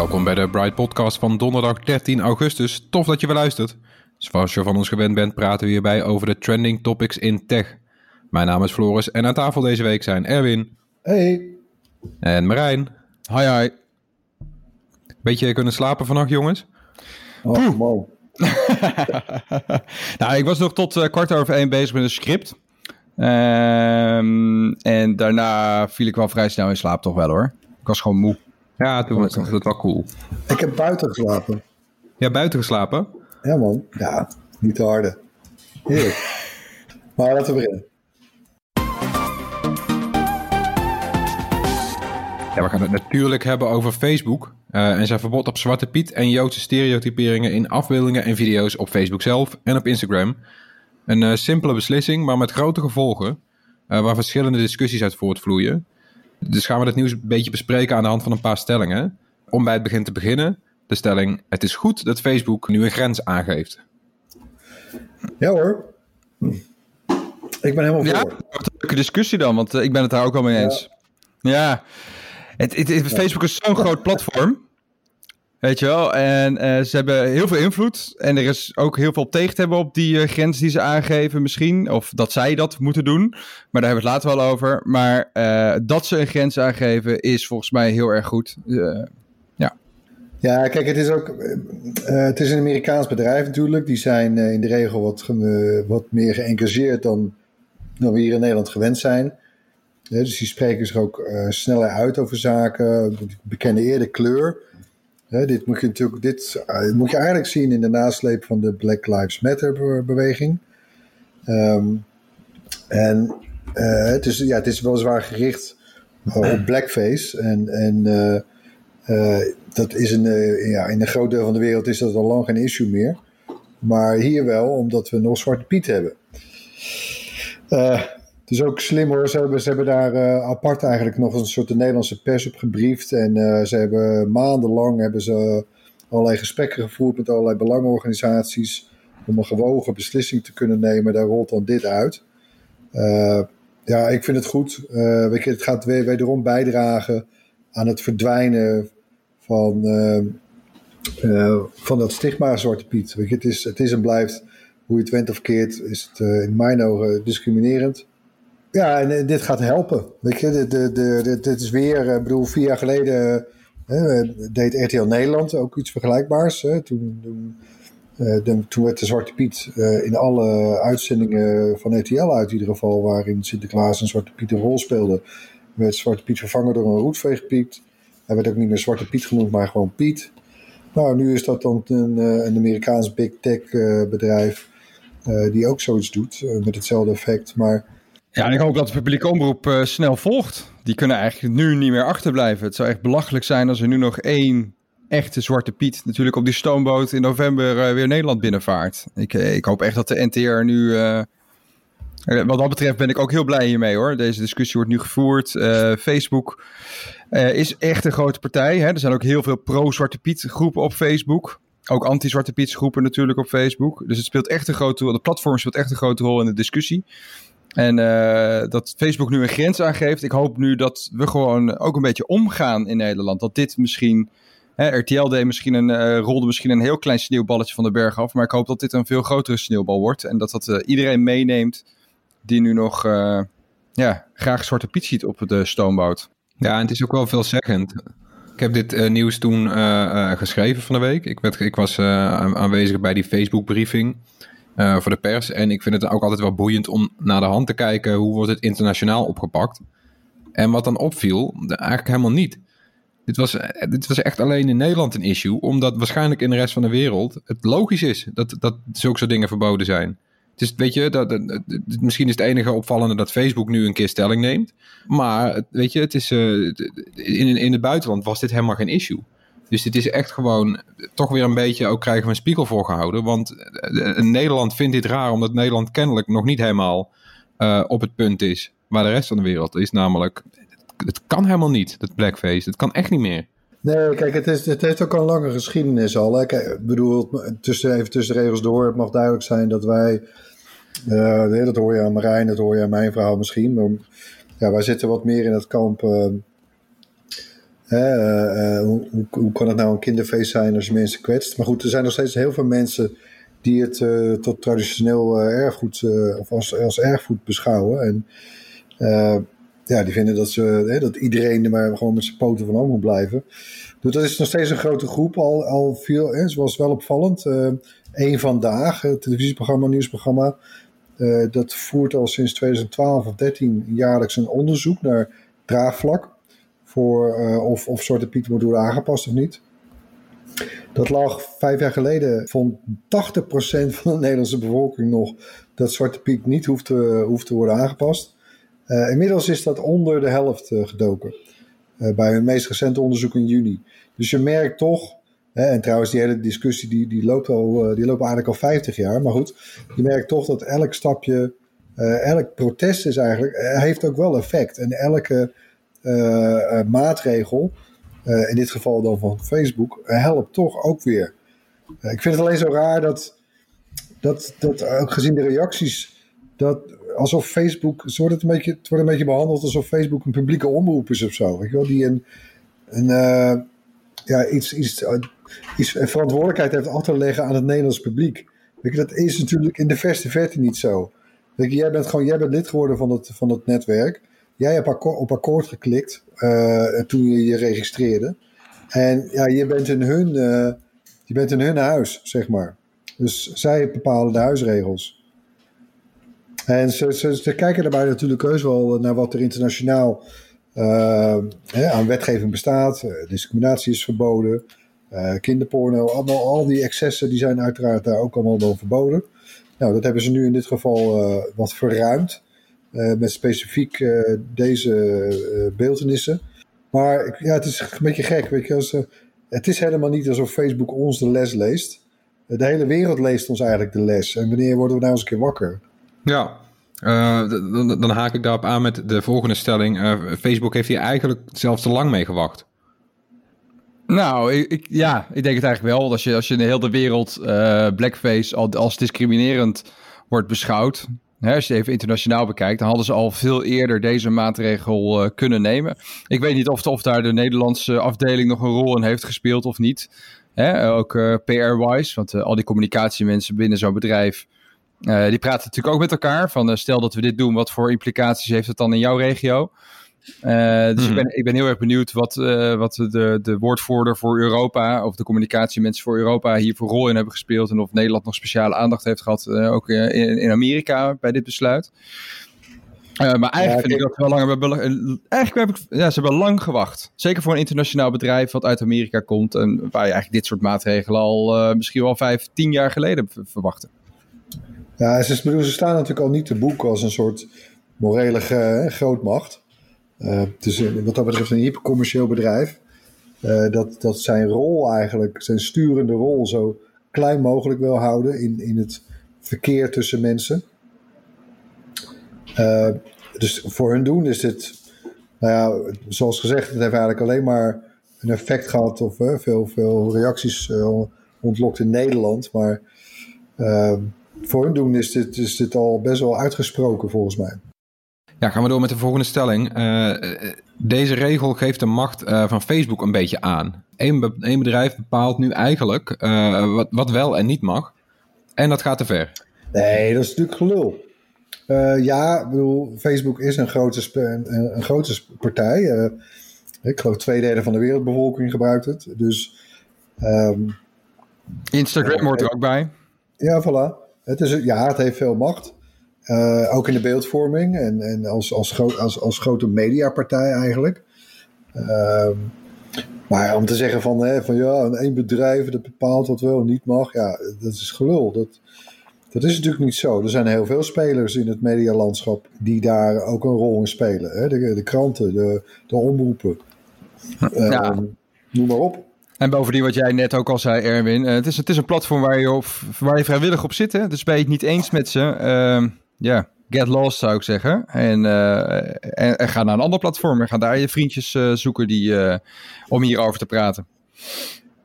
Welkom bij de Bright Podcast van donderdag 13 augustus. Tof dat je weer luistert. Zoals je van ons gewend bent, praten we hierbij over de trending topics in tech. Mijn naam is Floris en aan tafel deze week zijn Erwin. Hey. En Marijn. Hi, hi. Beetje kunnen slapen vannacht, jongens? Oh, wow. nou, ik was nog tot uh, kwart over één bezig met een script. Um, en daarna viel ik wel vrij snel in slaap, toch wel hoor. Ik was gewoon moe. Ja, toen was het wel cool. Ik heb buiten geslapen. Ja, buiten geslapen? Ja, man. Ja, niet te harde. Heerlijk. maar laten we beginnen. Ja, we gaan het natuurlijk hebben over Facebook uh, en zijn verbod op Zwarte Piet en Joodse stereotyperingen in afbeeldingen en video's op Facebook zelf en op Instagram. Een uh, simpele beslissing, maar met grote gevolgen, uh, waar verschillende discussies uit voortvloeien. Dus gaan we het nieuws een beetje bespreken aan de hand van een paar stellingen. Om bij het begin te beginnen, de stelling: Het is goed dat Facebook nu een grens aangeeft. Ja hoor. Ik ben helemaal ja, voor. Wat een leuke discussie dan, want ik ben het daar ook al mee eens. Ja. ja. Het, het, het, Facebook is zo'n groot platform. Weet je wel? En uh, ze hebben heel veel invloed. En er is ook heel veel tegen te hebben op die uh, grens die ze aangeven, misschien. Of dat zij dat moeten doen. Maar daar hebben we het later wel over. Maar uh, dat ze een grens aangeven is volgens mij heel erg goed. ja. Ja, kijk, het is ook. het is een Amerikaans bedrijf natuurlijk. Die zijn in de regel wat, wat meer geëngageerd dan, dan we hier in Nederland gewend zijn. dus die spreken zich ook sneller uit over zaken. Bekennen eerder kleur. Hè, dit moet je natuurlijk dit, uh, moet je eigenlijk zien in de nasleep van de Black Lives Matter beweging. Um, en uh, het, is, ja, het is weliswaar gericht op blackface. En, en dat is een, ja, in een groot deel van de wereld is dat al lang geen issue meer. Maar hier wel, omdat we nog Zwarte Piet hebben. Het is ook slim hoor. Ze hebben, daar uh, apart eigenlijk nog een soort de Nederlandse pers op gebriefd. En uh, ze hebben maandenlang hebben ze allerlei gesprekken gevoerd met allerlei belangenorganisaties. Om een gewogen beslissing te kunnen nemen. Daar rolt dan dit uit. Uh, ja, ik vind het goed. weet je, het gaat weer, wederom bijdragen aan het verdwijnen van, van dat stigma Zwarte Piet. Weet je, het, is, het is en blijft, hoe je het went of keert, is het in mijn ogen discriminerend. Ja, en dit gaat helpen. Weet je, dit, dit, is weer, ik bedoel, vier jaar geleden uh, deed RTL Nederland ook iets vergelijkbaars. Hè. Toen, toen, werd de Zwarte Piet in alle uitzendingen van RTL uit, ieder geval, waarin Sinterklaas en Zwarte Piet een rol speelde, werd Zwarte Piet vervangen door een roetveegpiet. Hij werd ook niet meer Zwarte Piet genoemd, maar gewoon Piet. Nou, nu is dat dan een, een Amerikaans big tech bedrijf die ook zoiets doet, met hetzelfde effect. Maar ja, en ik hoop dat de publieke omroep uh, snel volgt. Die kunnen eigenlijk nu niet meer achterblijven. Het zou echt belachelijk zijn als er nu nog één echte Zwarte Piet natuurlijk op die stoomboot in november uh, weer Nederland binnenvaart. Ik, uh, ik hoop echt dat de NTR nu... wat dat betreft ben ik ook heel blij hiermee hoor. Deze discussie wordt nu gevoerd. Facebook is echt een grote partij. Hè? Er zijn ook heel veel pro-Zwarte Piet groepen op Facebook. Ook anti-Zwarte Piet groepen natuurlijk op Facebook. Dus het speelt echt een grote rol. De platform speelt echt een grote rol in de discussie. En uh, dat Facebook nu een grens aangeeft. Ik hoop nu dat we gewoon ook een beetje omgaan in Nederland. Dat dit misschien. Hè, RTL deed misschien een, uh, rolde misschien een heel klein sneeuwballetje van de berg af. Maar ik hoop dat dit een veel grotere sneeuwbal wordt. En dat dat uh, iedereen meeneemt die nu nog ja, graag Zwarte Piet ziet op de stoomboot. Ja, en het is ook wel veelzeggend. Ik heb dit nieuws toen geschreven van de week. Ik, werd, ik was aanwezig bij die Facebook-briefing. Uh, voor de pers. En ik vind het ook altijd wel boeiend om naar de hand te kijken hoe wordt het internationaal opgepakt. En wat dan opviel, eigenlijk helemaal niet. Dit was, dit was echt alleen in Nederland een issue, omdat waarschijnlijk in de rest van de wereld het logisch is dat, dat zulke soort dingen verboden zijn. Is, weet je, dat- misschien is het enige opvallende dat Facebook nu een keer stelling neemt. Maar weet je, het is, eh, in, in het buitenland was dit helemaal geen issue. Dus dit is echt gewoon toch weer een beetje, ook krijgen we een spiegel voorgehouden. Want eh, eh, Nederland vindt dit raar, omdat Nederland kennelijk nog niet helemaal eh, op het punt is waar de rest van de wereld is. Namelijk, het kan helemaal niet, dat blackface. Het kan echt niet meer. Nee, kijk, het, is, het heeft ook een lange geschiedenis al. Hè. Ik bedoel, tussen, even tussen de regels door, het mag duidelijk zijn dat wij, nee, dat hoor je aan Marijn, dat hoor je aan mijn verhaal misschien, maar ja, wij zitten wat meer in het kamp. Eh, eh, hoe, kan het nou een kinderfeest zijn als je mensen kwetst? Maar goed, er zijn nog steeds heel veel mensen die het eh, tot traditioneel erfgoed of als, als erfgoed beschouwen. En ja, die vinden dat, ze, dat iedereen er maar gewoon met zijn poten van moet blijven. Dus dat is nog steeds een grote groep. Al, al veel, hè, zoals wel opvallend. Eén vandaag, het televisieprogramma, nieuwsprogramma. dat voert al sinds 2012 of 13 jaarlijks een onderzoek naar draagvlak. Voor eh, of, of Zwarte Piet moet worden aangepast of niet. Dat lag vijf jaar geleden, vond 80% van de Nederlandse bevolking nog dat Zwarte Piet niet hoeft te, hoeft te worden aangepast. Eh, inmiddels is dat onder de helft eh, gedoken. Bij hun meest recente onderzoek in juni. Dus je merkt toch, hè, en trouwens die hele discussie die, die, loopt al, die loopt eigenlijk al 50 jaar. Maar goed, je merkt toch dat elk stapje, elk protest is eigenlijk, heeft ook wel effect. En elke maatregel, eh, in dit geval dan van Facebook, eh, helpt toch ook weer. Eh, ik vind het alleen zo raar dat, dat, dat ook gezien de reacties, dat alsof Facebook, het wordt, een beetje, wordt een beetje behandeld alsof Facebook een publieke omroep is of zo. Weet je wel, die een, een eh, ja, iets, iets, eh, iets verantwoordelijkheid heeft af te leggen aan het Nederlands publiek. Dat is natuurlijk in de verste verte niet zo. Jij bent gewoon jij bent lid geworden van het, van het netwerk. Jij hebt op akkoord geklikt eh, toen je je registreerde. En ja, je bent in hun, eh, je bent in hun huis, zeg maar. Dus zij bepalen de huisregels. En ze, ze, kijken daarbij natuurlijk heus wel naar wat er internationaal eh, hè, aan wetgeving bestaat. Discriminatie is verboden. kinderporno, allemaal, al die excessen die zijn uiteraard daar ook allemaal wel verboden. Nou, dat hebben ze nu in dit geval wat verruimd. Eh, met specifiek eh, deze eh beeldenissen. Maar ik- ja, het is een beetje gek. Weet je, als, eh, het is helemaal niet alsof Facebook ons de les leest. De hele wereld leest ons eigenlijk de les. En wanneer worden we nou eens een keer wakker? Ja, eh, dan, dan haak ik daarop aan met de volgende stelling. Eh, Facebook heeft hier eigenlijk zelfs te lang mee gewacht. Nou, ik, ik- ja, ik denk het eigenlijk wel. Als je, als je in de hele wereld eh, blackface al, als discriminerend wordt beschouwd, hè, als je het even internationaal bekijkt, dan hadden ze al veel eerder deze maatregel eh, kunnen nemen. Ik weet niet of, of daar de Nederlandse afdeling nog een rol in heeft gespeeld of niet. Hè, ook eh, PR-wise, want eh, al die communicatiemensen binnen zo'n bedrijf, die praten natuurlijk ook met elkaar. Van stel dat we dit doen, wat voor implicaties heeft het dan in jouw regio? Eh, dus ik, Mhm. ben, ik ben heel erg benieuwd wat, eh, wat de, de woordvoerder voor Europa, of de communicatiemensen voor Europa hier voor rol in hebben gespeeld. En of Nederland nog speciale aandacht heeft gehad, eh, ook in, in Amerika bij dit besluit. Eh, maar eigenlijk Ja, vind ik dat we wel lang hebben. bela- Eigenlijk heb ik, ja, ze hebben lang gewacht. Zeker voor een internationaal bedrijf wat uit Amerika komt. En waar je eigenlijk dit soort maatregelen al eh, misschien wel vijf, tien jaar geleden verwachtte. Ja, ze, ze staan natuurlijk al niet te boek als een soort morele grootmacht. Een- wat dat betreft een hypercommercieel bedrijf. Eh, dat, dat zijn rol eigenlijk, zijn sturende rol zo klein mogelijk wil houden in, in het verkeer tussen mensen. Eh, dus voor hun doen is dit, nou ja, zoals gezegd, het heeft eigenlijk alleen maar een effect gehad of veel, veel reacties ontlokt in Nederland. Maar voor hun doen is dit, is dit al best wel uitgesproken volgens mij. Ja, gaan we door met de volgende stelling. Eh, deze regel geeft de macht eh, van Facebook een beetje aan. Eén be- één bedrijf bepaalt nu eigenlijk eh, wat, wat wel en niet mag. En dat gaat te ver. Nee, dat is natuurlijk gelul. Ja, ik bedoel, Facebook is een grote, een, een grote partij. Ik geloof twee derde van de wereldbevolking gebruikt het. Dus ehm, Instagram hoort er ook bij. ja, voilà. Het, is, ja, het heeft veel macht. Eh, ook in de beeldvorming en, en als, als, als, als grote mediapartij eigenlijk. Ehm, maar om te zeggen van, hè, van ja, een één bedrijf dat bepaalt wat wel en niet mag, ja, dat is gelul. Dat, Dat is natuurlijk niet zo. Er zijn heel veel spelers in het medialandschap die daar ook een rol in spelen. Hè? De, de kranten, de, de omroepen. Ja. Ehm, noem maar op. En bovendien wat jij net ook al zei, Erwin. eh, het, is, het is een platform waar je, op, waar je vrijwillig op zit. Hè? Dus ben je het niet eens met ze. ehm, Ja, get lost zou ik zeggen. En, eh, en, en ga naar een ander platform. En ga daar je vriendjes eh, zoeken die, eh, om hierover te praten.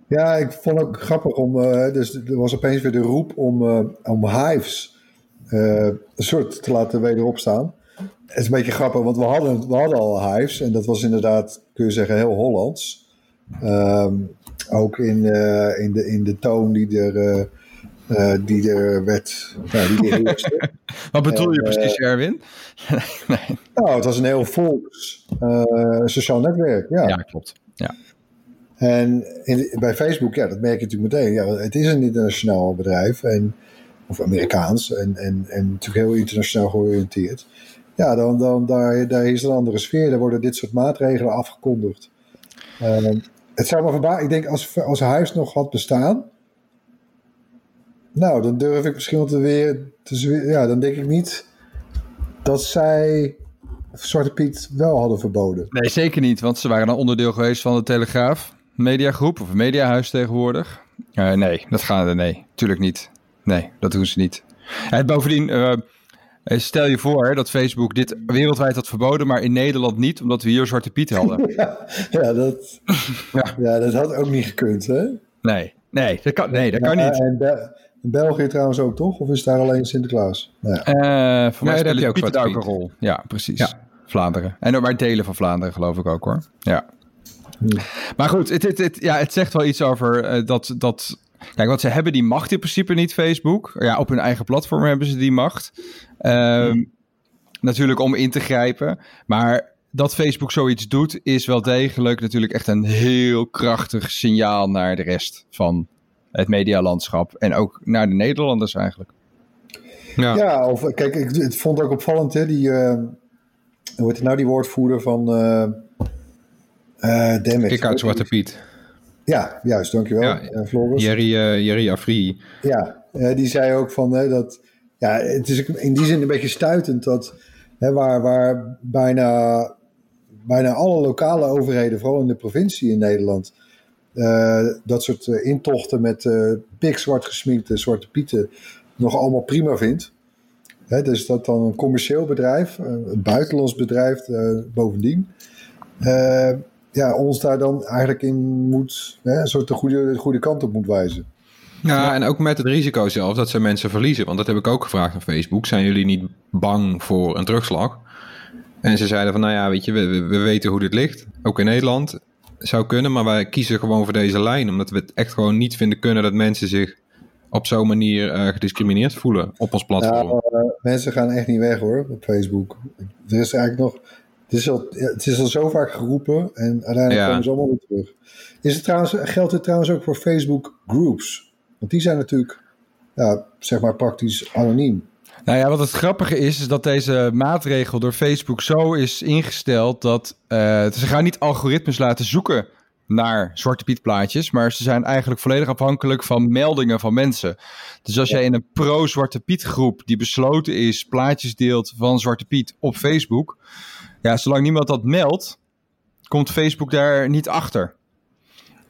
Ja, ik vond het ook grappig om. dus er was opeens weer de roep om, om hives een soort te laten wederop staan. Het is een beetje grappig, want we hadden, we hadden al hives. En dat was inderdaad, kun je zeggen, heel Hollands. Ehm, ook in, in, de, in de toon die er, eh, die er werd. Ja, die. Wat bedoel je En, eh, precies, Erwin? nou, het was een heel volks eh, sociaal netwerk. Ja. Ja, klopt. Ja. En in, bij Facebook, ja, dat merk je natuurlijk meteen. Ja, het is een internationaal bedrijf, en, of Amerikaans, en, en, en natuurlijk heel internationaal georiënteerd. Ja, dan, dan daar, daar is een andere sfeer. Daar worden dit soort maatregelen afgekondigd. Ehm, het zou me verbazen. Ik denk, als, als huis nog had bestaan. Nou, dan durf ik misschien wel te weer. Te, ja, dan denk ik niet dat zij Zwarte Piet wel hadden verboden. Nee, zeker niet. Want ze waren dan onderdeel geweest van de Telegraaf mediagroep. Of een mediahuis tegenwoordig. Eh, nee, dat gaan we. Nee, tuurlijk niet. Nee, dat doen ze niet. En bovendien, eh, eh, stel je voor dat Facebook dit wereldwijd had verboden, maar in Nederland niet, omdat we hier Zwarte Piet hadden. Ja, ja, dat, Ja. ja. dat had ook niet gekund, hè? Nee, nee, dat kan, nee, dat kan niet. En in België trouwens ook, toch? Of is daar alleen Sinterklaas? Nou ja. Eh voor mij heb je ook ook een rol. Ja, precies. Ja. Vlaanderen. En ook maar delen van Vlaanderen geloof ik ook hoor. Ja. Hmm. Maar goed, het, het, het- ja, het zegt wel iets over eh, dat, dat... Kijk, want ze hebben die macht in principe niet, Facebook. Ja, op hun eigen platform hebben ze die macht. Ehm, Natuurlijk om in te grijpen. Maar dat Facebook zoiets doet, is wel degelijk natuurlijk echt een heel krachtig signaal naar de rest van het medialandschap. En ook naar de Nederlanders eigenlijk. Ja. Ja, of kijk, ik het vond ook opvallend, hè? Die, eh, hoe heet het nou, die woordvoerder van. eh eh damn it. Kik uit Zwarte Piet. Ja, juist, dankjewel, Ja, eh, Floris. Jerry, eh, Jerry Afri. Ja, eh, die zei ook van hè, dat. Ja, het is in die zin een beetje stuitend dat. Hè, waar, waar bijna, bijna alle lokale overheden, vooral in de provincie in Nederland. Eh, dat soort eh, intochten met eh pikzwart gesminkte zwarte pieten. nog allemaal prima vindt. Dus dat dan een commercieel bedrijf, een buitenlands bedrijf bovendien. ja, ons daar dan eigenlijk in moet. Hè, een soort de goede, de goede kant op moet wijzen. Ja, en ook met het risico zelf dat ze mensen verliezen. Want dat heb ik ook gevraagd op Facebook. Zijn jullie niet bang voor een terugslag? En ze zeiden van, nou ja, weet je, we- we weten hoe dit ligt. Ook in Nederland zou kunnen, maar wij kiezen gewoon voor deze lijn. Omdat we het echt gewoon niet vinden kunnen dat mensen zich op zo'n manier eh, gediscrimineerd voelen op ons platform. Eh, mensen gaan echt niet weg hoor, op Facebook. Er is eigenlijk nog. Het is al, ja, het is al zo vaak geroepen en uiteindelijk Ja. komen ze allemaal weer terug. Is het trouwens, geldt het trouwens ook voor Facebook groups? Want die zijn natuurlijk, ja, zeg maar praktisch anoniem. Nou ja, wat het grappige is, is dat deze maatregel door Facebook zo is ingesteld dat eh, ze gaan niet algoritmes laten zoeken naar Zwarte Piet plaatjes, maar ze zijn eigenlijk volledig afhankelijk van meldingen van mensen. Dus als jij in een pro-Zwarte Piet groep die besloten is, plaatjes deelt van Zwarte Piet op Facebook, ja, zolang niemand dat meldt, komt Facebook daar niet achter.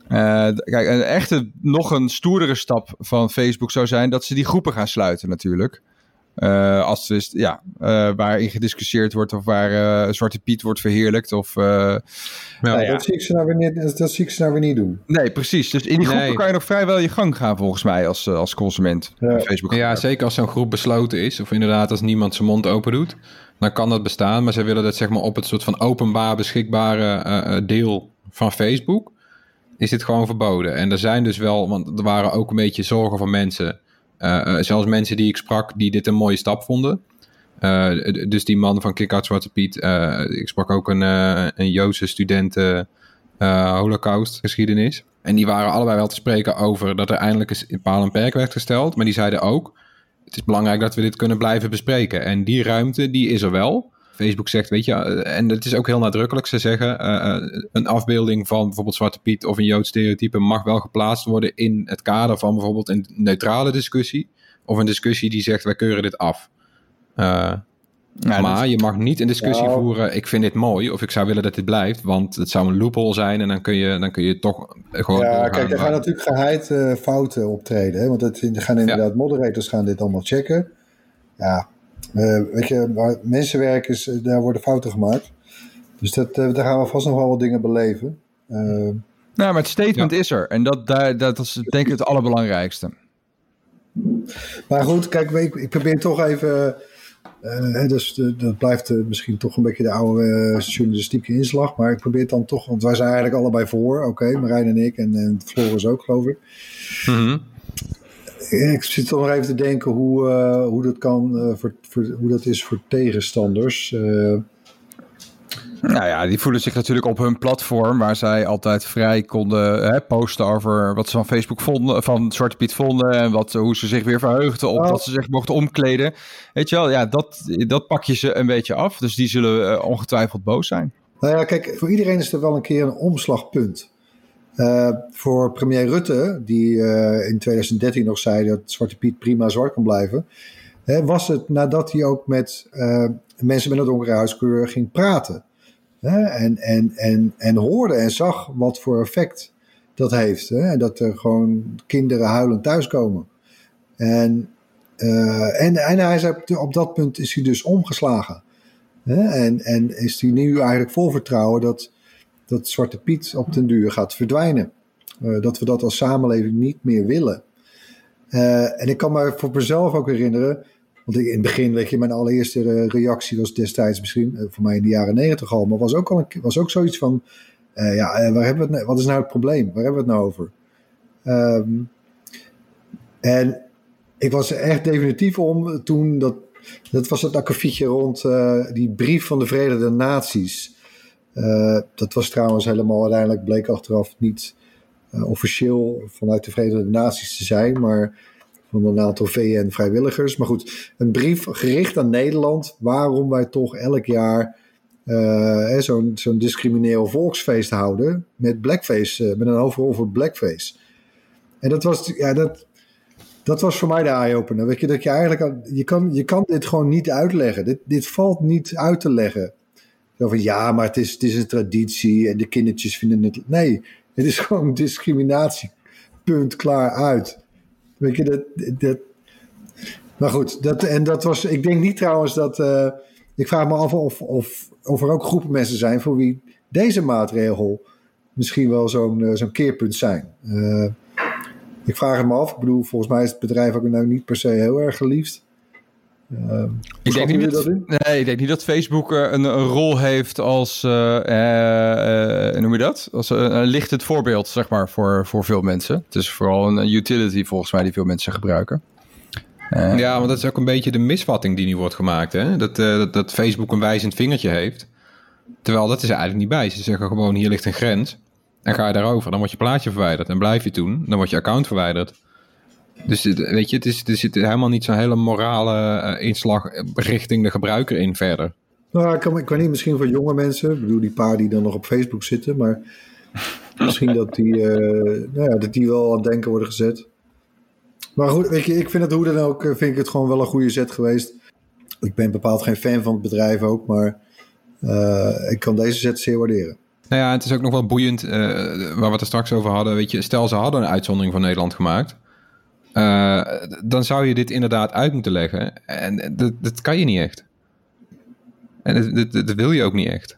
Eh, kijk, een echte, nog een stoerdere stap van Facebook zou zijn dat ze die groepen gaan sluiten natuurlijk. Eh, als dus, ja, eh, waarin gediscussieerd wordt of waar eh, Zwarte Piet wordt verheerlijkt. Of, eh, nou ja. Dat, zie ik ze nou weer niet, dat zie ik ze nou weer niet doen. Nee, precies. Dus in die groepen Nee. kan je nog vrijwel je gang gaan volgens mij als, als consument. Ja. Facebook. Ja, zeker als zo'n groep besloten is, of inderdaad als niemand zijn mond open doet, dan kan dat bestaan. Maar ze willen dat zeg maar op het soort van openbaar beschikbare deel van Facebook, is dit gewoon verboden. En er zijn dus wel, want er waren ook een beetje zorgen van mensen, eh, eh, zelfs mensen die ik sprak, die dit een mooie stap vonden. Eh, dus die man van Kick Out Zwarte Piet, ik sprak ook een, een Joodse student Holocaust geschiedenis. En die waren allebei wel te spreken over dat er eindelijk eens een paal en perk werd gesteld. Maar die zeiden ook, het is belangrijk dat we dit kunnen blijven bespreken. En die ruimte, die is er wel. Facebook zegt, weet je, eh, en het is ook heel nadrukkelijk. Ze zeggen, eh, eh, een afbeelding van bijvoorbeeld Zwarte Piet of een Joods stereotype mag wel geplaatst worden in het kader van bijvoorbeeld een neutrale discussie of een discussie die zegt wij keuren dit af. Uh, Ja, maar dat- je mag niet een discussie voeren. Ik vind dit mooi of ik zou willen dat dit blijft, want het zou een loophole zijn en dan kun je, dan kun je toch gewoon. Ja, kijk, er gaan natuurlijk geheid eh, fouten optreden. Hè? Want het, er gaan inderdaad moderators gaan dit allemaal checken. Ja, eh, weet je, waar mensen werken, is, eh, daar worden fouten gemaakt. Dus dat, eh, daar gaan we vast nog wel wat dingen beleven. Nou, maar het statement is er. En dat, daar, dat is denk ik het allerbelangrijkste. maar goed, kijk, ik, ik probeer toch even. hè, dus de- dat blijft misschien toch een beetje de oude eh, journalistieke inslag. Maar ik probeer het dan toch, want wij zijn eigenlijk allebei voor. Oké, Marijn en ik en, en Floris ook, geloof ik. Mhm. Ik zit toch nog even te denken hoe, eh, hoe dat kan, eh, voor, voor, hoe dat is voor tegenstanders. Eh, Nou ja, die voelen zich natuurlijk op hun platform, waar zij altijd vrij konden hè, posten over wat ze van Facebook vonden, van Zwarte Piet vonden en wat, hoe ze zich weer verheugden op Oh. dat ze zich mochten omkleden. Weet je wel, ja, dat, dat pak je ze een beetje af. Dus die zullen ongetwijfeld boos zijn. nou ja, kijk, voor iedereen is er wel een keer een omslagpunt. Eh, voor premier Rutte, die eh, in 2013 nog zei dat Zwarte Piet prima zwart kan blijven, was het nadat hij ook met eh, mensen met een donkere huiskleur ging praten. En, en, en, en hoorde en zag wat voor effect dat heeft. En dat er gewoon kinderen huilend thuiskomen. En, en, en hij zei, op- dat punt is hij dus omgeslagen. En, en is hij nu eigenlijk vol vertrouwen dat, dat Zwarte Piet op den duur gaat verdwijnen. Eh, dat we dat als samenleving niet meer willen. Eh, en ik kan me voor mezelf ook herinneren, want ik, in het begin, weet je, mijn allereerste eh, reactie was destijds misschien, voor mij in de jaren negentig al, maar was ook, al een, was ook zoiets van, ja, waar hebben we nou- wat is nou het probleem? Waar hebben we het nou over? Ehm, en ik was er echt definitief om toen dat, dat was het akkefietje rond die brief van de Verenigde Naties. Eh, dat was trouwens helemaal uiteindelijk bleek achteraf niet eh, officieel vanuit de Verenigde Naties te zijn, maar van een aantal VN-vrijwilligers. Maar goed, een brief gericht aan Nederland waarom wij toch elk jaar eh, zo'n zo'n discrimineel volksfeest houden met blackface, met een hoofdrol voor blackface. En dat was, ja, dat, dat was voor mij de eye-opener. Weet je, dat je eigenlijk, je kan, je kan dit gewoon niet uitleggen. Dit, dit valt niet uit te leggen. Zo van, ja, maar het is, het is een traditie en de kindertjes vinden het... Nee, het is gewoon discriminatie. Punt, klaar, uit. Weet je, dat... dat maar goed, dat, en dat was... Ik denk niet trouwens dat... eh, ik vraag me af of, of, of er ook groepen mensen zijn... voor wie deze maatregel misschien wel zo'n eh, zo'n keerpunt zijn. Eh, ik vraag het me af. Ik bedoel, volgens mij is het bedrijf ook nou niet per se heel erg geliefd. Ik denk, niet dat, nee, ik denk niet dat Facebook eh, een, een rol heeft als, eh, eh, noem je dat? Als een, een lichtend voorbeeld, zeg maar, voor, voor veel mensen. Het is vooral een utility volgens mij die veel mensen gebruiken. Ja, want dat is ook een beetje de misvatting die nu wordt gemaakt. Hè? Dat, dat, dat Facebook een wijzend vingertje heeft. Terwijl dat is er eigenlijk niet bij. Ze zeggen gewoon hier ligt een grens. En ga je daarover, dan wordt je plaatje verwijderd. En blijf je toen, dan wordt je account verwijderd. Dus het- weet je, het is, er zit helemaal niet zo'n hele morale eh, inslag richting de gebruiker in verder. Nou, ik kan, ik kan niet misschien voor jonge mensen. Ik bedoel, die paar die dan nog op Facebook zitten. Maar misschien dat die, eh, nou ja, dat die wel aan het denken worden gezet. Maar goed, weet je, ik vind het hoe dan ook, eh, vind ik het gewoon wel een goede zet geweest. Ik ben bepaald geen fan van het bedrijf ook, maar ik kan deze zet zeer waarderen. Nou ja, het is ook nog wel boeiend, waar we het er straks over hadden. Weet je, stel ze hadden een uitzondering van Nederland gemaakt. Eh, dan zou je dit inderdaad uit moeten leggen. En dat, dat kan je niet echt. En dat, dat, wil je ook niet echt.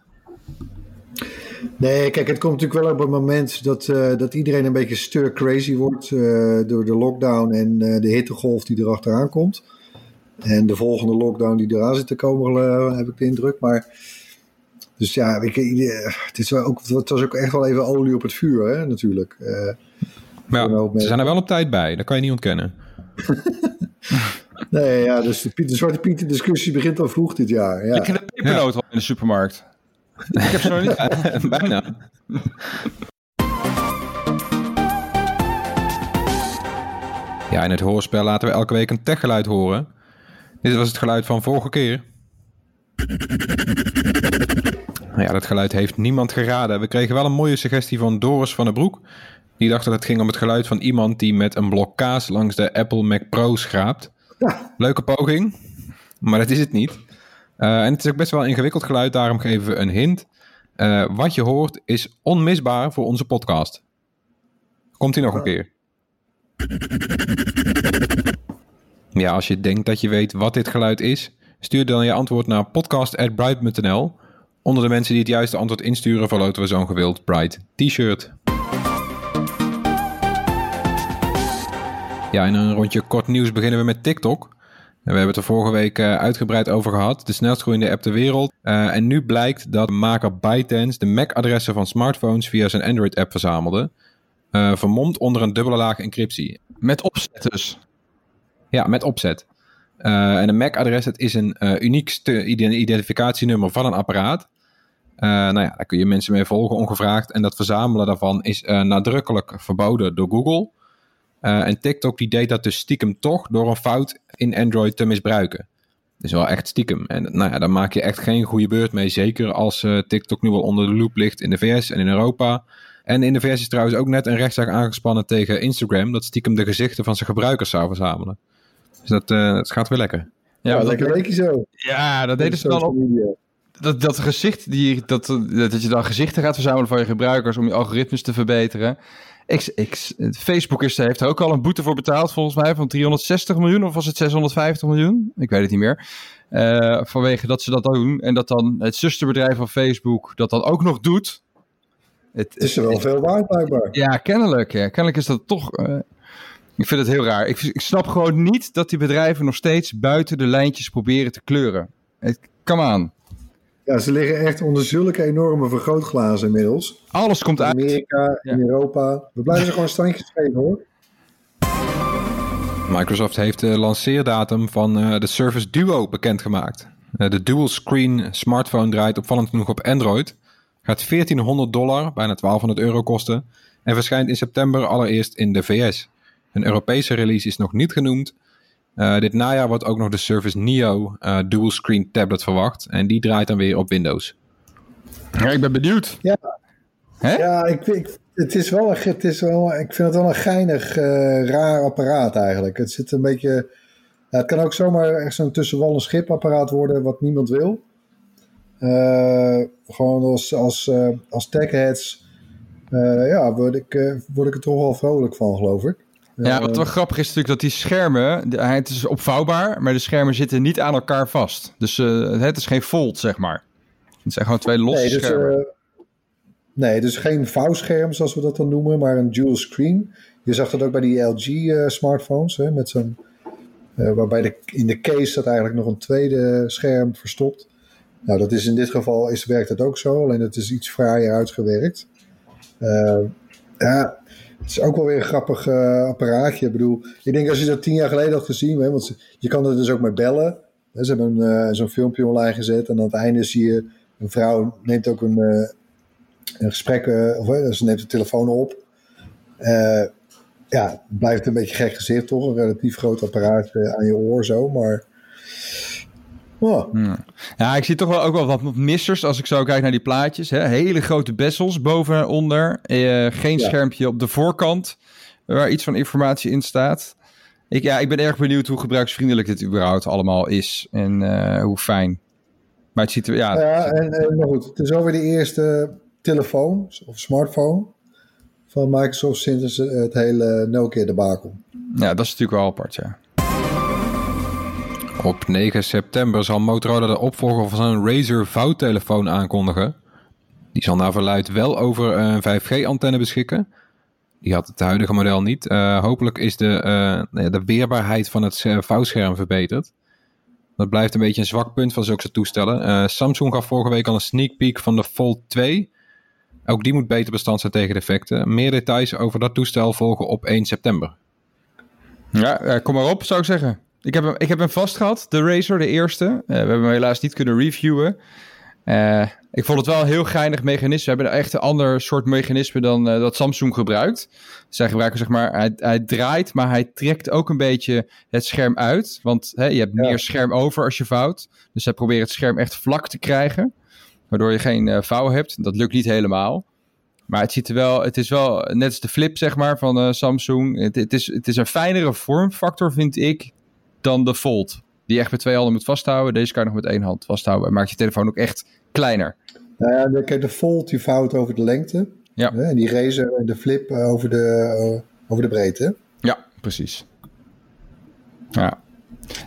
Nee, kijk, het komt natuurlijk wel op een moment dat, eh, dat iedereen een beetje stir crazy wordt eh, door de lockdown en de hittegolf die erachteraan komt. En de volgende lockdown die eraan zit te komen, heb ik de indruk. Maar, dus ja, ik, het, is wel ook, het was ook echt wel even olie op het vuur, hè, natuurlijk. Maar Een ja, ze zijn er wel op tijd bij. Dat kan je niet ontkennen. nee, ja, dus de, Piet- de Zwarte Pieten discussie begint al vroeg dit jaar. Ja. Ik heb de pepernoot al in de supermarkt. ik heb ze nog niet. Bijna. Ja, in het hoorspel laten we elke week een techgeluid horen. Dit was het geluid van vorige keer. Nou ja, dat geluid heeft niemand geraden. We kregen wel een mooie suggestie van Doris van den Broek. Die dacht dat het ging om het geluid van iemand die met een blok kaas langs de Apple Mac Pro schraapt. Leuke poging, maar dat is het niet. Uh, en het is ook best wel een ingewikkeld geluid, daarom geven we een hint. Uh, wat je hoort is onmisbaar voor onze podcast. Komt hij nog een keer? Ja, als je denkt dat je weet wat dit geluid is, stuur dan je antwoord naar podcast.bright.nl. Onder de mensen die het juiste antwoord insturen, verloten we zo'n gewild Bright t-shirt. Ja, in een rondje kort nieuws beginnen we met TikTok. We hebben het er vorige week uh, uitgebreid over gehad. De snelst groeiende app ter wereld. Uh, en nu blijkt dat maker ByteDance de MAC-adressen van smartphones via zijn Android-app verzamelde. Uh, vermomd onder een dubbele laag encryptie. Met opzet dus? Ja, met opzet. en een MAC-adres, is een uniek identificatienummer van een apparaat. nou ja, daar kun je mensen mee volgen ongevraagd. En dat verzamelen daarvan is nadrukkelijk verboden door Google. Uh, en TikTok die deed dat dus stiekem toch door een fout in Android te misbruiken. Dus wel echt stiekem. En nou ja, daar maak je echt geen goede beurt mee. Zeker als uh, TikTok nu wel onder de loep ligt in de VS en in Europa. En in de VS is trouwens ook net een rechtszaak aangespannen tegen Instagram. Dat stiekem de gezichten van zijn gebruikers zou verzamelen. Dus dat, uh, dat gaat weer lekker. Ja, lekker weekje zo. Ja, dat deden ze dan op. Dat, dat gezicht, die, dat, dat je dan gezichten gaat verzamelen van je gebruikers om je algoritmes te verbeteren. Facebook is, heeft er ook al een boete voor betaald, volgens mij, van 360 miljoen of was het 650 miljoen? Ik weet het niet meer. Uh, vanwege dat ze dat doen en dat dan het zusterbedrijf van Facebook dat dan ook nog doet. Het, het is er wel het, veel waard, blijkbaar. Ja, kennelijk. Ja. Kennelijk is dat toch. Uh, ik vind het heel raar. Ik, ik, snap gewoon niet dat die bedrijven nog steeds buiten de lijntjes proberen te kleuren. Come aan. Ja, ze liggen echt onder zulke enorme vergrootglazen inmiddels. Alles komt uit. In Amerika, in Europa. We blijven ze gewoon standjes geven hoor. Microsoft heeft de lanceerdatum van uh, de Surface Duo bekendgemaakt. Uh, de dual screen smartphone draait opvallend genoeg op Android. Gaat 1400 dollar, bijna 1200 euro kosten. En verschijnt in september allereerst in de VS. Een Europese release is nog niet genoemd. Uh, dit najaar wordt ook nog de Surface Neo uh, dual screen tablet verwacht. En die draait dan weer op Windows. Ja, ik ben benieuwd. Ja, Hè? ja ik, ik, het is wel een, het is wel, ik vind het wel een geinig, uh, raar apparaat eigenlijk. Het zit een beetje... Ja, het kan ook zomaar echt zo'n tussenwal en schipapparaat worden wat niemand wil. gewoon als, als, als techheads ja, word, ik, word ik er toch wel vrolijk van, geloof ik. Ja, wat wel grappig is natuurlijk dat die schermen, het is opvouwbaar, maar de schermen zitten niet aan elkaar vast. Dus uh, het is geen fold, zeg maar. Het zijn gewoon twee losse nee, dus, schermen. Uh, nee, dus geen vouwscherm zoals we dat dan noemen, maar een dual screen. Je zag dat ook bij die LG uh, smartphones, hè, met zo'n, waarbij de, in de case staat eigenlijk nog een tweede scherm verstopt. Nou, dat is in dit geval is, werkt het ook zo, alleen het is iets fraaier uitgewerkt. ja, het is ook wel weer een grappig uh, apparaatje. Ik bedoel, ik denk als je dat tien jaar geleden had gezien, hè, want je kan er dus ook mee bellen. Ze hebben uh, zo'n filmpje online gezet en aan het einde zie je een vrouw neemt ook een, uh, een gesprek, of ze neemt de telefoon op. ja, blijft een beetje gek gezicht toch? Een relatief groot apparaat aan je oor zo, maar Oh. Ja. ik zie toch wel ook wel wat missers als ik zo kijk naar die plaatjes. Hè. Hele grote bessels boven en onder. Eh, geen ja. schermpje op de voorkant waar iets van informatie in staat. Ik, ja, ik ben erg benieuwd hoe gebruiksvriendelijk dit überhaupt allemaal is en uh, hoe fijn. Maar het ziet er, ja... Ja, en, en maar goed, het is alweer de eerste telefoon of smartphone van Microsoft sinds het hele Nokia debakel. Ja, dat is natuurlijk wel apart, ja. Op 9 september zal Motorola de opvolger van zijn Razer vouwtelefoon aankondigen. Die zal naar verluid wel over een 5G-antenne beschikken. Die had het huidige model niet. Uh, hopelijk is de, uh, de weerbaarheid van het vouwscherm verbeterd. Dat blijft een beetje een zwak punt van zulke toestellen. Uh, Samsung gaf vorige week al een sneak peek van de Fold 2. Ook die moet beter bestand zijn tegen defecten. Meer details over dat toestel volgen op 1 september. Ja, kom maar op, zou ik zeggen. Ik heb hem, ik heb hem vast gehad, de Razer, de eerste. Uh, we hebben hem helaas niet kunnen reviewen. Uh, ik vond het wel een heel geinig mechanisme. We hebben echt een ander soort mechanisme dan uh, dat Samsung gebruikt. Zij gebruiken zeg maar, hij, hij, draait, maar hij trekt ook een beetje het scherm uit. Want hè, je hebt ja. meer scherm over als je vouwt. Dus zij proberen het scherm echt vlak te krijgen. Waardoor je geen vouw hebt. Dat lukt niet helemaal. Maar het, ziet er wel, het is wel net als de flip zeg maar, van Samsung. Het, het, is, het is een fijnere vormfactor, vind ik dan de Fold. Die echt met twee handen moet vasthouden. Deze kan je nog met één hand vasthouden. En maakt je telefoon ook echt kleiner. Nou ja, de, Fold die vouwt over de lengte. Ja. En die Razer en de Flip eh, over de, eh, over de breedte. Ja, precies. Ja.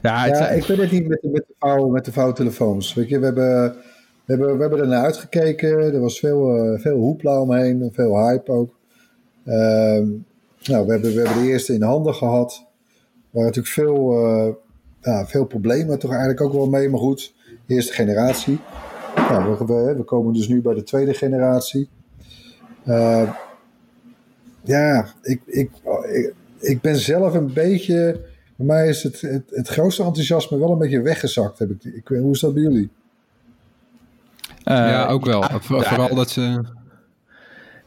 Ja, het, Ja, ik weet het niet met, de- met, de vouw, met de vouwtelefoons. Weet je, we hebben, we hebben, we hebben er naar uitgekeken. Er was veel, eh, veel hoepla omheen, en veel hype ook. Ehm, nou, we hebben, we hebben de eerste in handen gehad. Er waren natuurlijk veel, eh, ja, veel problemen toch eigenlijk ook wel mee. Maar goed, eerste generatie. Nou, we, we, we komen dus nu bij de tweede generatie. Eh, ja, ik, ik, ik, ik ben zelf een beetje... Bij mij is het, het, het grootste enthousiasme wel een beetje weggezakt. Heb ik, ik, weet- hoe is dat bij jullie? eh, ja, ook wel. ah, Vooral dat ze...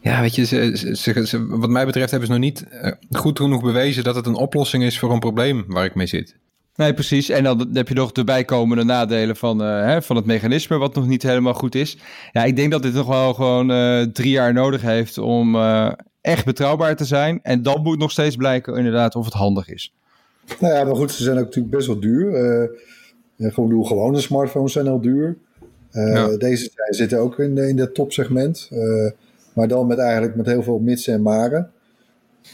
Ja, weet je, ze, ze, ze- ze- wat mij betreft hebben ze nog niet eh, goed genoeg bewezen dat het een oplossing is voor een probleem waar ik mee zit. Nee, precies. En dan heb je nog de bijkomende nadelen van, eh, hè, van het mechanisme, wat nog niet helemaal goed is. Ja, ik denk dat dit nog wel gewoon eh, drie jaar nodig heeft om eh, echt betrouwbaar te zijn. En dan moet nog steeds blijken inderdaad of het handig is. Nou ja, maar goed, ze zijn ook natuurlijk best wel duur. Gewoon de gewone smartphones zijn al duur. Eh, Ja. Deze zijn, zitten ook in, in dat topsegment. Maar dan met eigenlijk met heel veel mitsen en maren.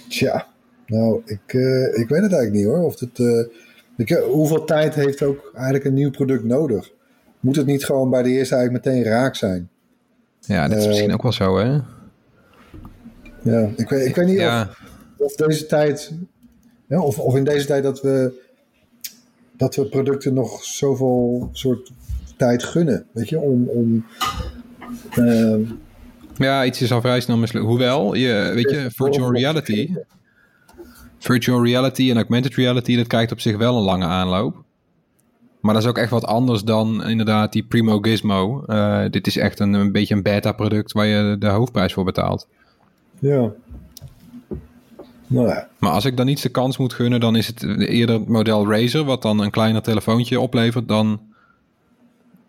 Tja, nou, ik, eh, ik weet het eigenlijk niet hoor. Of het, ik, eh, hoeveel tijd heeft ook eigenlijk een nieuw product nodig? Moet het niet gewoon bij de eerste eigenlijk meteen raak zijn? Ja, dat is Eh, misschien ook wel zo, hè? Ja, ik weet, ik weet niet of, Ja, of deze tijd, ja, of, of in deze tijd dat we, dat we producten nog zoveel soort tijd gunnen, weet je, om, om ja iets is al vrij snel mislukt. Hoewel, je, weet je, virtual reality... Virtual reality en augmented reality, dat krijgt op zich wel een lange aanloop. Maar dat is ook echt wat anders dan inderdaad die Primo Gizmo. Eh, dit is echt een, een beetje een beta-product waar je de hoofdprijs voor betaalt. ja. Nou ja, Maar als ik dan iets de kans moet gunnen, dan is het eerder het model Razer, wat dan een kleiner telefoontje oplevert, dan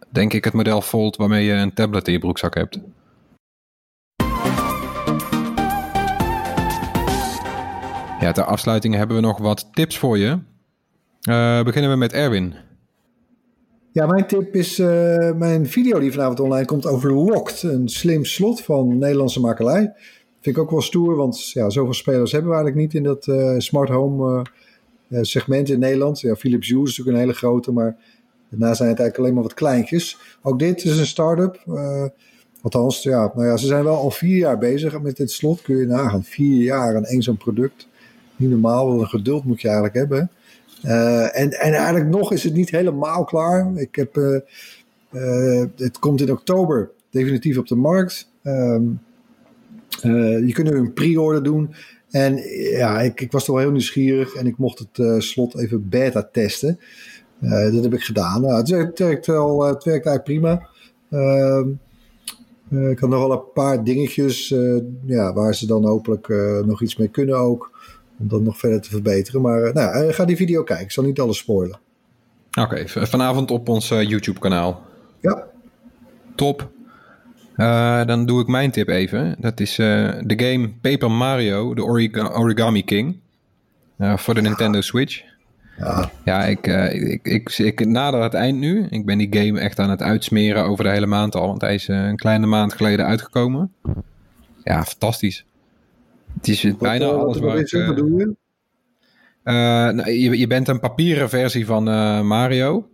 denk ik het model Fold waarmee je een tablet in je broekzak hebt. Ja, ter afsluiting hebben we nog wat tips voor je. Eh, beginnen we met Erwin. Ja, mijn tip is eh, mijn video die vanavond online komt over Locked. Een slim slot van Nederlandse makelij. Vind ik ook wel stoer, want ja, zoveel spelers hebben we eigenlijk niet in dat eh, smart home segment in Nederland. Ja, Philips Hue is natuurlijk een hele grote, maar daarna zijn het eigenlijk alleen maar wat kleintjes. Ook dit is een start-up. althans, ja, nou ja, ze zijn wel al vier jaar bezig met dit slot. Kun je nagaan, vier jaar aan één zo'n product. Niet normaal, wat een geduld moet je eigenlijk hebben. Eh, en, en eigenlijk nog is het niet helemaal klaar. Ik heb, eh, eh, het komt in oktober definitief op de markt. Ehm, eh, je kunt nu een pre-order doen. En ja, ik, ik was toch wel heel nieuwsgierig en ik mocht het slot even beta testen. Dat heb ik gedaan. Nou, het, werkt, wel, het werkt eigenlijk prima. Ehm, eh, ik had nog wel een paar dingetjes ja, waar ze dan hopelijk nog iets mee kunnen ook. Om dat nog verder te verbeteren. Maar eh, nou, ja, ga die video kijken. Ik zal niet alles spoilen. Oké, vanavond op ons eh, YouTube-kanaal. Ja, Top. Eh, dan doe ik mijn tip even. Dat is eh, de game Paper Mario, de Origa- Origami King. Eh, voor de Nintendo Switch. ja. Ja, ik, eh, ik, ik, ik, nader het eind nu. Ik ben die game echt aan het uitsmeren over de hele maand al. Want hij is eh, een kleine maand geleden uitgekomen. Ja, fantastisch. Het is bijna eh, alles waar ik... eh, Wat doe je? eh, nou, je, je bent een papieren versie van Mario.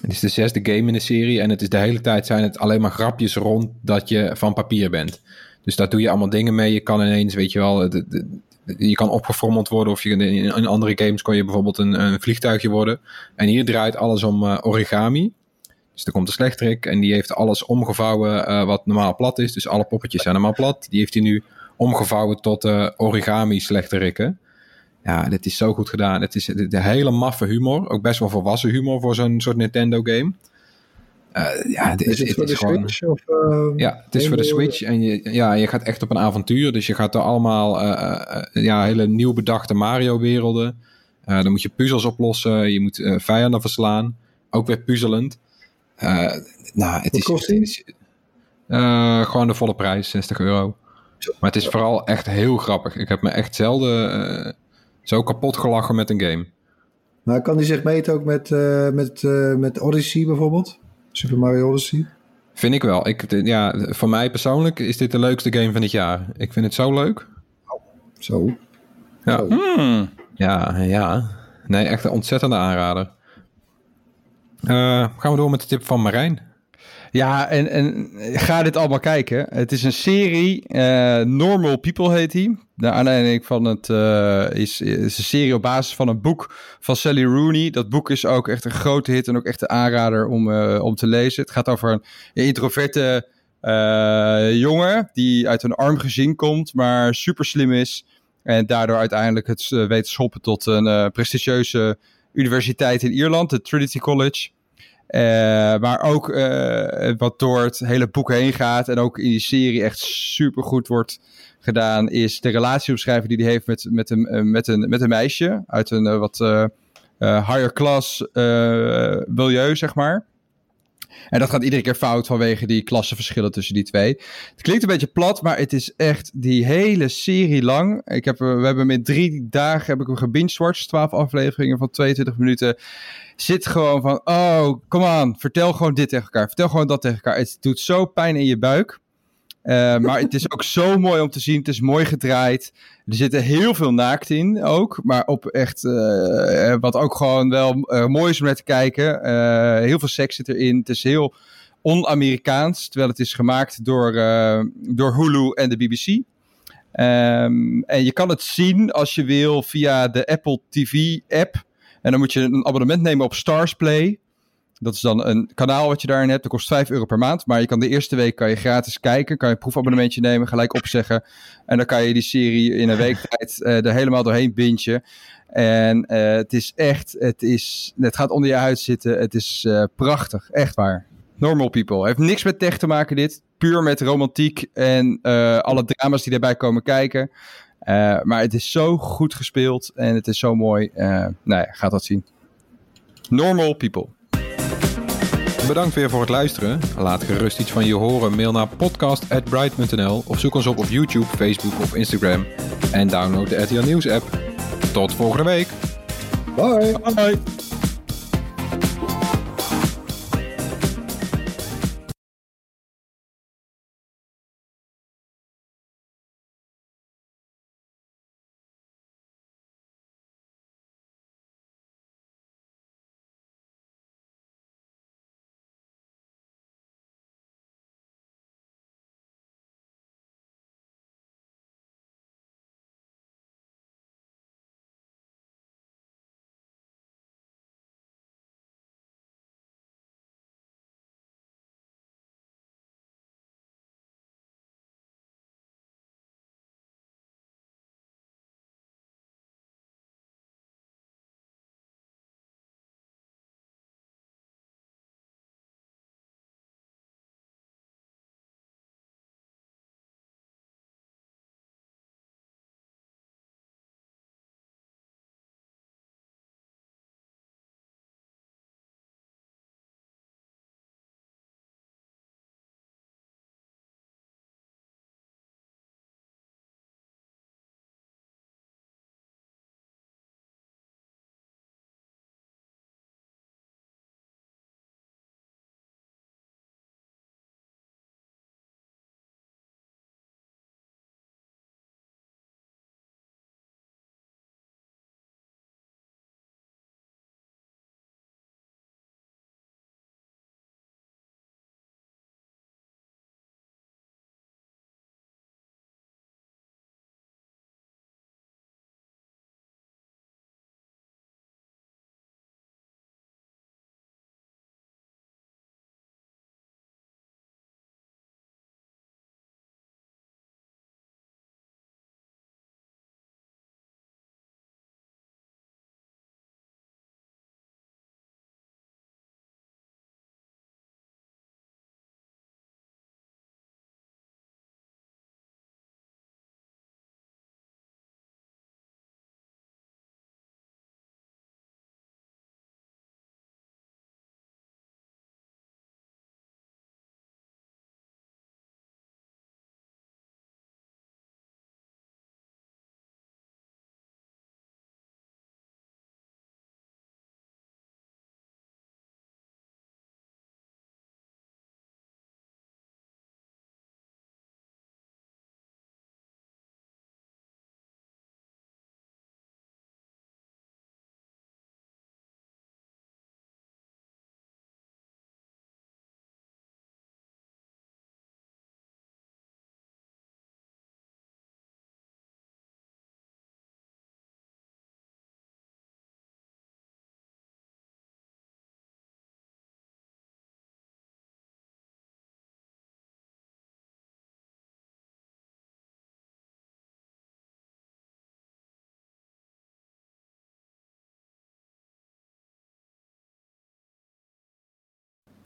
Het is de zesde game in de serie. En het is de hele tijd zijn het alleen maar grapjes rond dat je van papier bent. Dus daar doe je allemaal dingen mee. Je kan ineens, weet je wel, het- het- het- je kan opgefrommeld worden. Of je, in, andere games kon je bijvoorbeeld een, een vliegtuigje worden. En hier draait alles om origami. Dus er komt een slechterik en die heeft alles omgevouwen wat normaal plat is. Dus alle poppetjes zijn normaal plat. Die heeft hij nu omgevouwen tot eh, origami slechterikken. Ja, dit is zo goed gedaan. Het is de hele maffe humor. Ook best wel volwassen humor voor zo'n soort Nintendo game. Eh, ja, het, Is is, het voor is de gewoon... Switch? Of, eh, Ja, het is voor de? Switch en je, ja, je gaat echt op een avontuur. Dus je gaat er allemaal ja, hele nieuw bedachte Mario-werelden. Dan moet je puzzels oplossen. Je moet vijanden verslaan. Ook weer puzzelend. Nou, het Wat is, kost het is, gewoon de volle prijs, 60 euro. Maar het is vooral echt heel grappig. Ik heb me echt zelden eh, zo kapot gelachen met een game. Maar kan die zich meten ook met, eh, met, eh, met Odyssey bijvoorbeeld? Super Mario Odyssey? Vind ik wel. Ik, ja, voor mij persoonlijk is dit de leukste game van dit jaar. Ik vind het zo leuk. Zo. Ja. Hmm. ja, ja. Nee, echt een ontzettende aanrader. Eh, gaan we door met de tip van Marijn. Ja, en, en ga dit allemaal kijken. Het is een serie, eh, Normal People heet die. De aanleiding van het uh, is, een serie op basis van een boek van Sally Rooney. Dat boek is ook echt een grote hit en ook echt een aanrader om, uh, om te lezen. Het gaat over een, introverte jongen die uit een arm gezin komt, maar super slim is. En daardoor uiteindelijk het weet schoppen tot een prestigieuze universiteit in Ierland, de Trinity College. Uh, maar ook uh, wat door het hele boek heen gaat en ook in die serie echt super goed wordt gedaan, is de relatieomschrijving die hij heeft met, met, een, uh, met, een, met een meisje uit een wat higher class milieu, zeg maar. En dat gaat iedere keer fout vanwege die klassenverschillen tussen die twee. Het klinkt een beetje plat, maar het is echt die hele serie lang. Ik heb, we hebben in drie dagen heb ik hem gebingewatcht. 12 afleveringen van 22 minuten. Zit gewoon van, oh, kom aan, vertel gewoon dit tegen elkaar. Vertel gewoon dat tegen elkaar. Het doet zo pijn in je buik. Uh, maar het is ook zo mooi om te zien. Het is mooi gedraaid. Er zitten heel veel naakt in ook. Maar op echt, uh, wat ook gewoon wel mooi is om naar te kijken. heel veel seks zit erin. Het is heel on-Amerikaans. Terwijl het is gemaakt door, door Hulu en de BBC. Um, en je kan het zien als je wil via de Apple TV app. En dan moet je een abonnement nemen op Stars Play. Dat is dan een kanaal wat je daarin hebt. Dat kost 5 euro per maand. Maar je kan de eerste week kan je gratis kijken. Kan je een proefabonnementje nemen, gelijk opzeggen. En dan kan je die serie in een week tijd uh, er helemaal doorheen bingen. En uh, het is echt, het, is, het gaat onder je huid zitten. Het is uh, prachtig, echt waar. Normal People. Heeft niks met tech te maken dit. Puur met romantiek en alle drama's die daarbij komen kijken. maar het is zo goed gespeeld en het is zo mooi. nou ja, gaat dat zien. Normal People. Bedankt weer voor het luisteren. Laat gerust iets van je horen. Mail naar podcast.bright.nl of zoek ons op op YouTube, Facebook of Instagram. En download de RTL Nieuws app. Tot volgende week. Bye. Bye.